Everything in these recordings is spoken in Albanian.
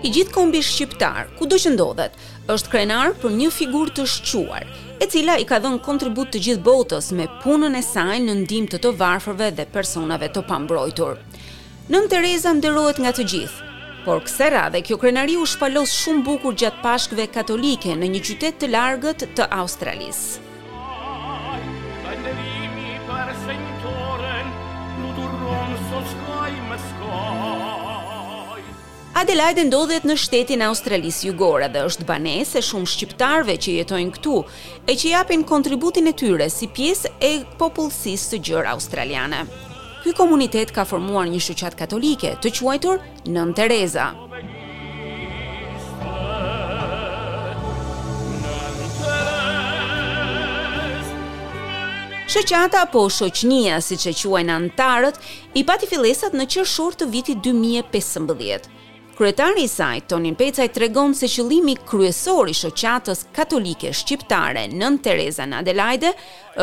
I gjithë kombi shqiptar, kudo që ndodhet, është krenar për një figurë të shquar, e cila i ka dhënë kontribut të gjithë botës me punën e saj në ndihmë të të varfërve dhe personave të pambrojtur. Nënë Tereza nderohet nga të gjithë. Por kësaj radhe kjo krenari u shpalos shumë bukur gjatë Pashkëve katolike në një qytet të largët të Australisë. Adelaide ndodhet në shtetin e Australisë Jugore dhe është banesë e shumë shqiptarëve që jetojnë këtu e që japin kontributin e tyre si pjesë e popullsisë së gjerë australiane. Ky komunitet ka formuar një shoqatë katolike, të quajtur Nënë Tereza. Shoqata apo shoqnia, siç e quajnë anëtarët, i pati fillesat në qershor të vitit dy mijë e pesëmbëdhjetë. Kryetari i saj, Tonin Pecaj tregon se qëllimi kryesor i Shoqatës Katolike Shqiptare Nënë Tereza në Adelaide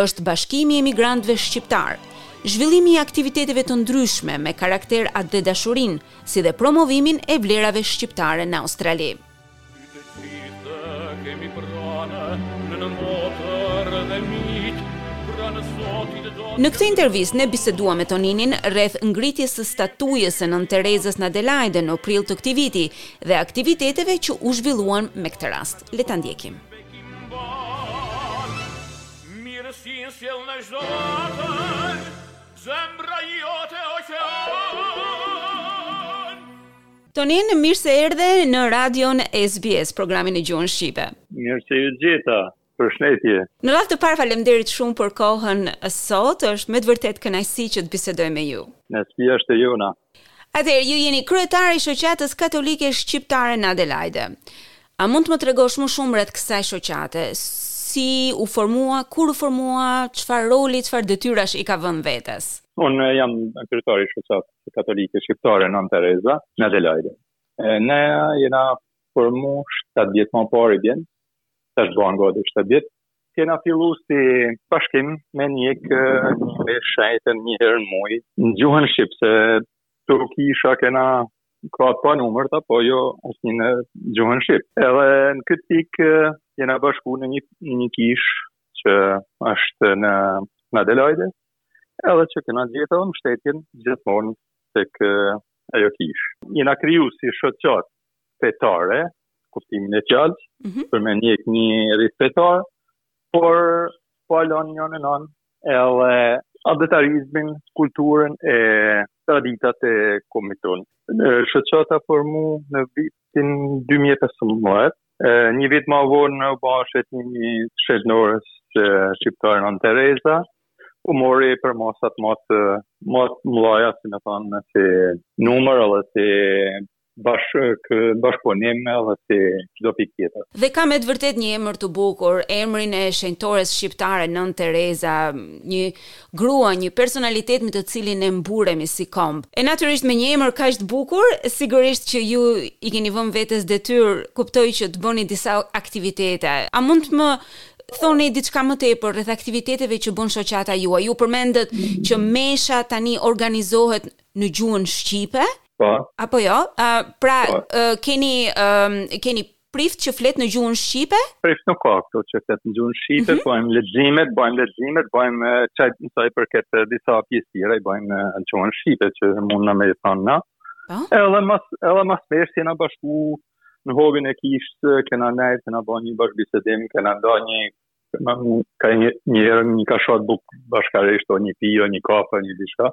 është bashkimi i emigrantëve shqiptarë, zhvillimi i aktiviteteve të ndryshme me karakter atdhedashurie, si dhe promovimin e vlerave shqiptare në Australi. Në këtë intervistë ne biseduam me Toninin rreth ngritjes së statujës së Nënë Terezës në Adelaide në prill të këtij viti dhe aktiviteteve që u zhvilluan me këtë rast. Le ta ndjekim. Tonin, mirë se erdhe në radion SBS, programin në gjuhën shqipe. Mirë se ju gjeta, përshëndetje. Në radhë të parë faleminderit shumë për kohën sot, është me të vërtetë kënaqësi që të bisedoj me ju. Kënaqësia është e jona. Atëherë, ju jeni kryetari i Shoqatës Katolike Shqiptare në Adelaide. A mund të më tregosh më shumë rreth kësaj shoqate? Si u formua, kur u formua, çfarë roli, çfarë detyrash i ka vënë vetes? Unë jam kryetar i shoqatës katolike shqiptare Nanë Tereza në Adelaide. Ne jena formu 7 vjet ma parë i bjen, tash banë gadi 7 vjet, kena fillu si pashkim me një kë një shajtë një herë në mujë, në gjuhën Shqipë, se këtu kisha kena kaq pa numër, po jo asnjë në gjuhën shqip. Edhe në këtë pikë jena bashku në një, një kishë që është në, në Adelaide, edhe që kena gjetë edhe mbështetjen gjithmonë tek ajo kishë. Jena kriju si shoqatë fetare, kuptimin e fjalës, mm -hmm. për me ndjek një rit fetar, por pa lanë mënjanë edhe atdhetarizmin, kulturën e traditat e kombit tonë. Shoqata u formu në vit tin 2015, një vit ma vonë mbas shenjtnimit të shenjtores shqiptare Nanë Tereza, u mori përmasa të mëdha, si me thanë, si numër edhe si bashk bashkëpunim edhe si çdo pikë tjetër. Dhe ka me të vërtetë një emër të bukur, emrin e shenjtores shqiptare Nënë Tereza, një Grua, një personalitet me të cilin ne mburemi si komb. E natyrisht me një emër kaq të bukur, sigurisht që ju i keni vënë vetes detyrë, kuptoj që të bëni disa aktivitete. A mund të më thoni diçka më tepër rreth aktiviteteve që bën shoqata juaj? Ju përmendët që mesha tani organizohet në gjuhën shqipe? Po. Apo jo? Ë pra, keni, keni Prift që flet në gjuhën shqipe? Prift nuk ka këtu që flet në gjuhën shqipe, mm -hmm. bëjmë leximet, bëjmë leximet, bëjmë çka sa i përket disa pjesë tjera, i bëjmë në gjuhën shqipe që mund na me thanë. Po. Edhe mas edhe mas meshe na bashku në hollin e kishës, kena nejt, kena ba një bashkëbisedim, kena nda një kena një ka një një herë një kafshatë bukë bashkarisht o një pije, një kafe, një diçka.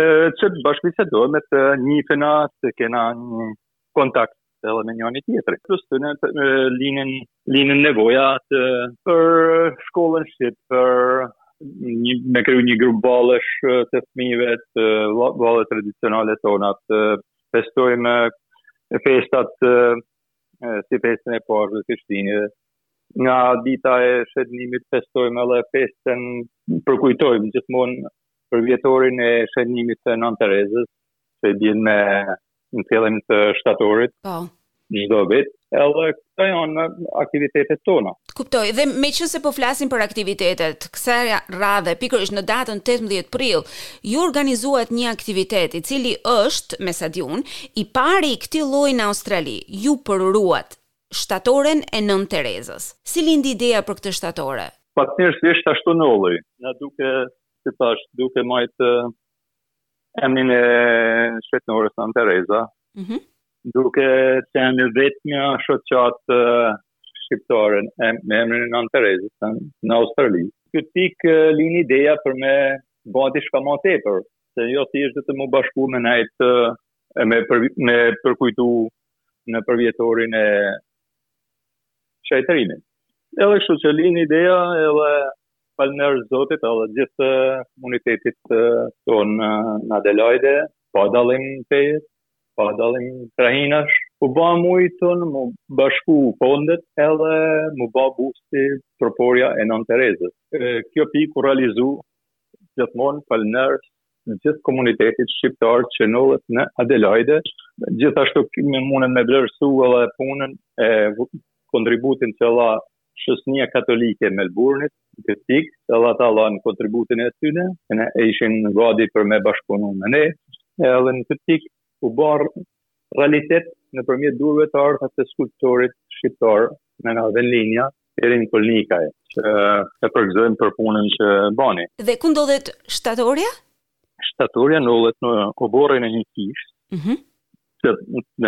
Ë që të bashkëbisedojmë domethanë se kena një kontakt edhe me njani-tjetrin. Plus na linën, linën nevojat për shkollën shqipe, për një me kriju një grup vallesh të fëmijëve të valle tradicionale tona të festojmë festat si festën e Pashkëve, Krishtlindjeve nga dita e shenjtnimit festojmë edhe festën përkujtojmë gjithmonë përvjetorin e shenjtnimit të Nanë Terezës që i bie me në fillim të shtatorit, po. çdo vit, edhe këto janë aktivitetet tona. Kuptoj, dhe meqenëse po flasim për aktivitetet, kësaj radhe, pikërisht në datën 18 prill, ju organizuat një aktivitet i cili është, me sa di unë, i pari i këtij lloji në Australi, ju përuruat shtatoren e Nënë Terezës. Si lindi ideja për këtë shtatore? Po sinqerisht ashtu na lindi, na duke, si thashë, duke mbajt Emnin e shenjtores Nanë Tereza, mm -hmm. duke qenë e vetmja shoqatë shqiptare me emrin e Nanë Terezës, në Australi. Kështu që lini ideja për me ba diçka ma tepër, se jo thjesht me u bashku me nejtë me, për, me përkujtu në përvjetorin e shenjtërimit. Edhe kështu që lini ideja edhe Faleminer Zotit edhe gjithë komunitetit tonë në Adelaide, pa dallim feje, pa dallim krahinash. U ba e mujtun m'u bashku fondet edhe m'u ba busti shtatorja e Nënë Terezës. Kjo pikë u realizu gjithmonë faleminer gjithë komunitetit shqiptar që ndodhet në Adelaide, gjithashtu munem me vlerësu edhe punën e kontributin që dha Shoqnia Katolike e Melburnit, në kët pikë, edhe ata dhanë kontributin e tyne, e ishin gadi për me bashkëpunu me ne, edhe në këtë pikë u ba realitet nëpërmjet duarve të arta të skulptorit shqiptar nga vendlindja, Erin Kolnikaj, që e përgëzojmë për punën që bani. Dhe ku ndodhet shtatorja? Shtatorja ndodhet në oborrin e një kishe, që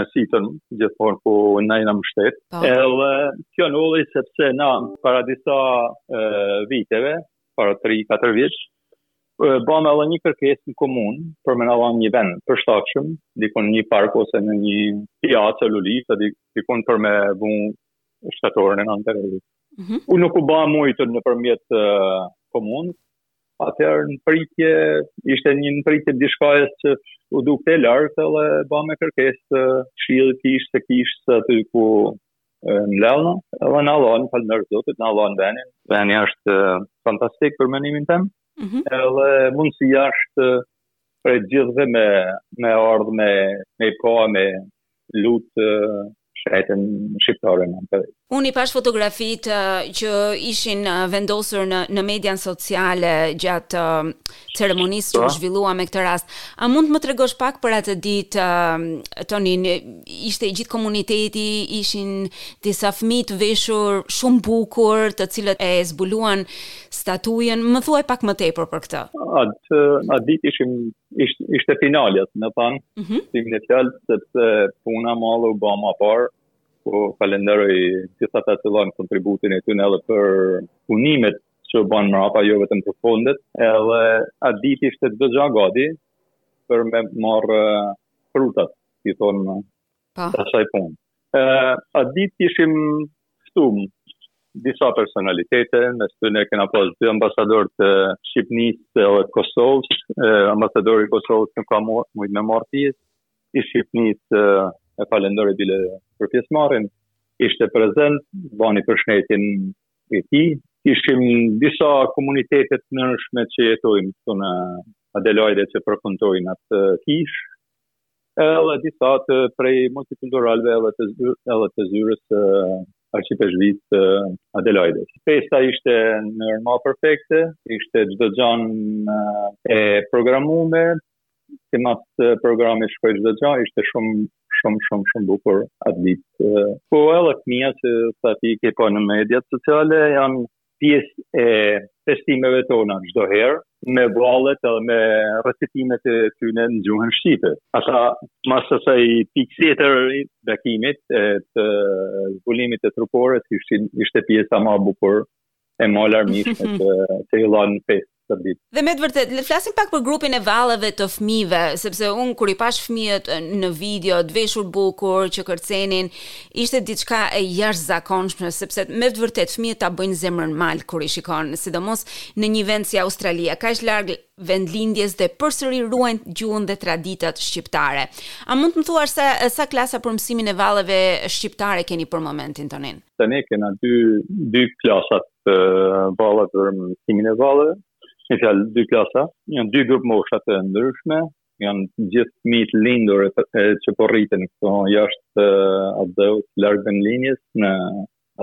asht gjithmonë ku na jena mshtet. Po. Edhe kjo ndodhi sepse na para disa viteve, para 3-4 vjeç, bamë edhe një kërkesë në komunë për me na dhan një vend përshtatshëm, dikun në një park ose në një pjacë e lulishte, dikun për me vu shtatorën e Nanë Terezës. Mm -hmm. Nuk u ba e mujtun nëpërmjet komunës, Atëherë në pritje, ishte një në pritje diçkajes që u dukte e lartë edhe bame kërkesë te cila kishë, te kisha aty ku ndodhena. Edhe na dhanë, faleminer Zotit, na dhanë venin. Veni asht fantastik për menimin tem. Mm -hmm. Edhe mundësia asht prej të gjithve me, me ardhë me, me e pa, me, lut shenjtes shqiptare në të. Unë i pashë fotografitë që ishin vendosur në në median sociale gjatë ceremonisë që u po. zhvillua me këtë rast. A mund të më tregosh pak për atë ditë Tonin, ishte i gjithë komuniteti, ishin disa fëmijë të veshur shumë bukur, të cilët e zbuluan statujën. Më thuaj pak më tepër për këtë. Atë atë ditë ishim Ishte, ishte finalja, si me thanë, mm -hmm. si me një fjalë, sepse puna e madhe u ba ma parë, po falenderoj gjithë ata që dhanë kontributin e tyne edhe për punimet që u banë mrapa, jo vetëm për fondet, edhe atë ditë ishte çdo gja gadi për me marrë eh, frutat, si thonë, po. të asaj pune. Atë ditë ishin ftu disa personalitete, mes tyne kena pas dy ambasadorët e Shqipnisë dhe Kosovës, ambasadori i Kosovës nuk ka mujtë me marrë pjesë, i Shqipnisë e falenderoj bile për pjesëmarrjen, ishte prezent, bani përshndetjen e tij, ishin disa komunitete të ndryshme që jetojnë këtu në Adelaide që frekuentojnë atë kishë, edhe disa të prej multikulturalve edhe të, zyr, edhe të zyrës të arqipeshkvisë së Adelaides. Festa ishte nërma perfekte, ishte çdo gja e programume, simas programi shkoi çdo gja, ishte shumë shumë shumë shumë bukur atë ditë. Po edhe fëmija që i ke pa në mediat sociale janë pjesë e festimeve tona çdo herë me vallet edhe me recitimet e tyne në gjuhën shqipe. Ata mas asaj pikë tjetër i bekimit e të zbulimit të trupores ishte, ishte pjesa ma bukur e ma larmishme të, të ilon festë. këtë ditë. Dhe me të vërtetë, le të flasim pak për grupin e valleve të fëmijëve, sepse unë kur i pashë fëmijët në video të veshur bukur që kërcenin, ishte diçka e jashtëzakonshme, sepse me të vërtetë fëmijët ta bëjnë zemrën mal kur i shikon, sidomos në një vend si Australia, kaq larg vendlindjes dhe përsëri ruajnë gjuhën dhe traditat shqiptare. A mund të më thuash sa sa klasa për mësimin e valleve shqiptare keni për momentin Tonin? Tani kena dy dy klasa të valleve për mësimin e valleve, me një fjalë dy klasa, janë dy grupmosha të ndryshme, janë gjithë fëmijë të lindur e, e që po rriten këtu jashtë atdheut larg vendlindjes në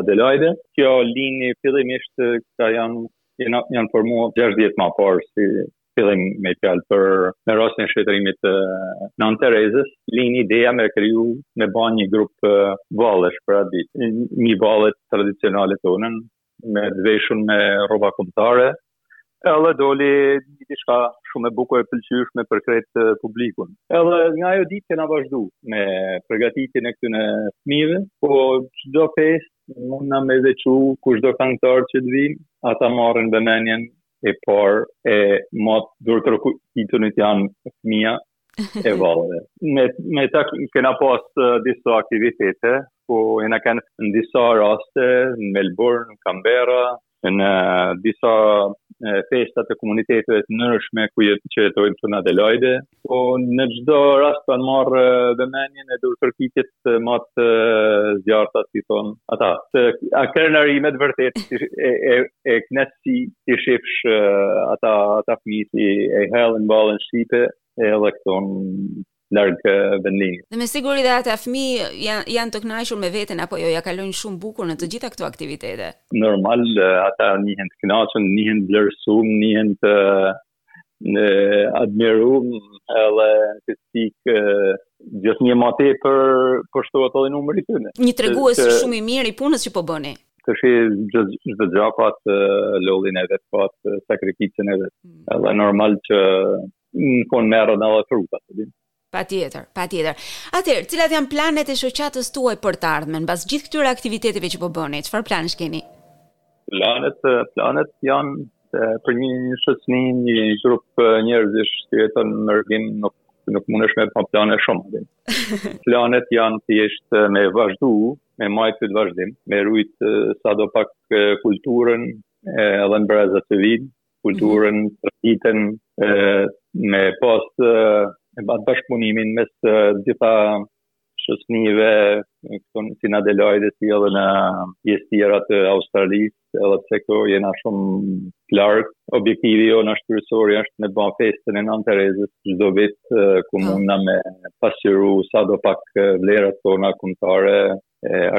Adelaide. Kjo linjë fillimisht ka janë janë, janë formuar 6 vjet ma parë si fillim me fjalë për me rastin e shenjtërimit të Nënë Terezës, lindi ideja me kriju me ba një grup vallesh për atë ditë. Një valle tradicionale tonën, me i veshun me rroba kombëtare, edhe doli një diçka shumë e bukur e pëlqyeshme për krejt publikun. Edhe nga ajo ditë kena vazhdu me përgatitjen e këtyne fëmijëve, po në çdo festë muna me veçu kush do kangëtar që të vinë, ata marrin vëmendjen e parë e ma të duartrokitunit janë fëmija e valleve. Me, me ta kena pas uh, disa aktivitete, ku kena kenë në disa raste, në Melbourne, në Canberra, në disa festa të komuniteteve të ndryshme këtu që jetojnë këtu në Adelaide. Po në çdo rast kanë marrë vëmendjen e duartrokitjet ma të zjarrta, si thonë ata. Se a krenari me të vërtetë e e e knaqsi t'i shifsh ata ata fëmijë si e hedhin vallen shqipe e edhe këtu larg vendit. Dhe me siguri dhe ata fëmijë janë janë të kënaqur me veten apo jo, ia kalojnë shumë bukur në të gjitha këto aktivitete. Normal ata nihen të knaqun, nihen të vlerësum, nihen të të admirum edhe në këtë stik gjithnjë ma tepër po shtohet edhe numri i tyne. Një tregues shumë i mirë i punës që po bëni. Tashi çdo gja ka lodhjen e vet ka sakrificën e vet. Mm. Edhe normal që në fund merren edhe frutat. Patjetër, patjetër. Atëherë, cilat janë planet e shoqatës tuaj për të ardhmen, pas gjithë këtyre aktiviteteve që po bëni? Çfarë planësh keni? Planet, planet janë se për një një shoqni, një grup njerëzish që jeton në mërgim nuk nuk mundesh me ba plane shumë. Planet janë thjesht me vazhdu, me majtë këtë vazhdim, me rujtë sado pak kulturën edhe në brezat që vijnë, kulturën, mm -hmm. traditën, me pas atë bashkëpunimin mes gjitha shoqnive, si në Adelajde si edhe në pjesë tjera të Australisë, edhe pse këtu jena shumë larg. Objektivi jonë kryesori është me ba festën e Nanë Terezës, çdo vit ku mundna me pasqyru sado pak vlerat tona kombtare,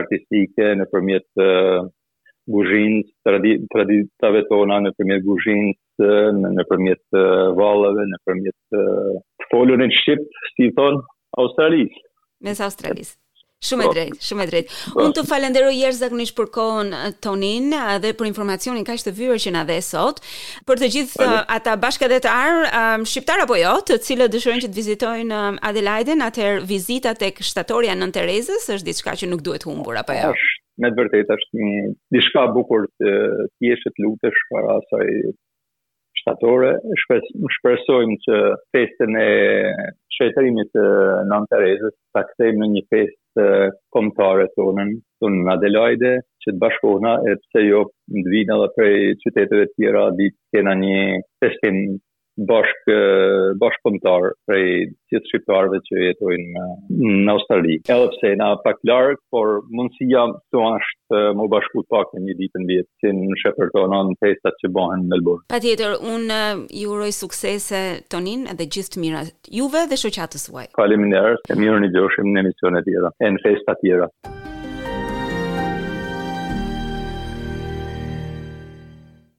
artistike, nëpërmjet kuzhinës, traditave tona, nëpërmjet kuzhinës, nëpërmjet valleve, nëpërmjet të folunit shqip, si i thonë, Australisë. Mes Australisë. Shumë e drejtë, shumë e drejtë. Po. Unë të falenderoj jashtëzakonisht për kohën Tonin dhe për informacionin kaq të vyer që na dhe sot. Për të gjithë ata bashkatdhetarë, shqiptarë apo jo, të cilët dëshirojnë që të vizitojnë Adelaide, atëherë vizita tek shtatorja e Nënë Terezës është diçka që nuk duhet humbur apo jo. Është me të vërtetë është një diçka e bukur të jesh të lutesh para asaj shtatore. Shpres, shpresojmë që festën e shejtërimit të Nanë Terezës ta kthejmë në një festë kombëtare tonën, në Adelaide, që të bashkohna e pse jo në të vijnë edhe prej qyteteve tjera e të kena një festim bashkë bashkëkombëtar prej gjithë shqiptarëve që jetojnë në Australi. Edhe pse na pak larg, por mundësia është me u bashku të paktën një ditë në vit, si i shohim tonat në festat që bëhen në Melbourne. Patjetër, unë ju uroj suksese Tonin dhe gjithë të mirat juve dhe shoqatës suaj. Faleminderit, mirë u ndigjofshim në emisione tjera e në festa tjera.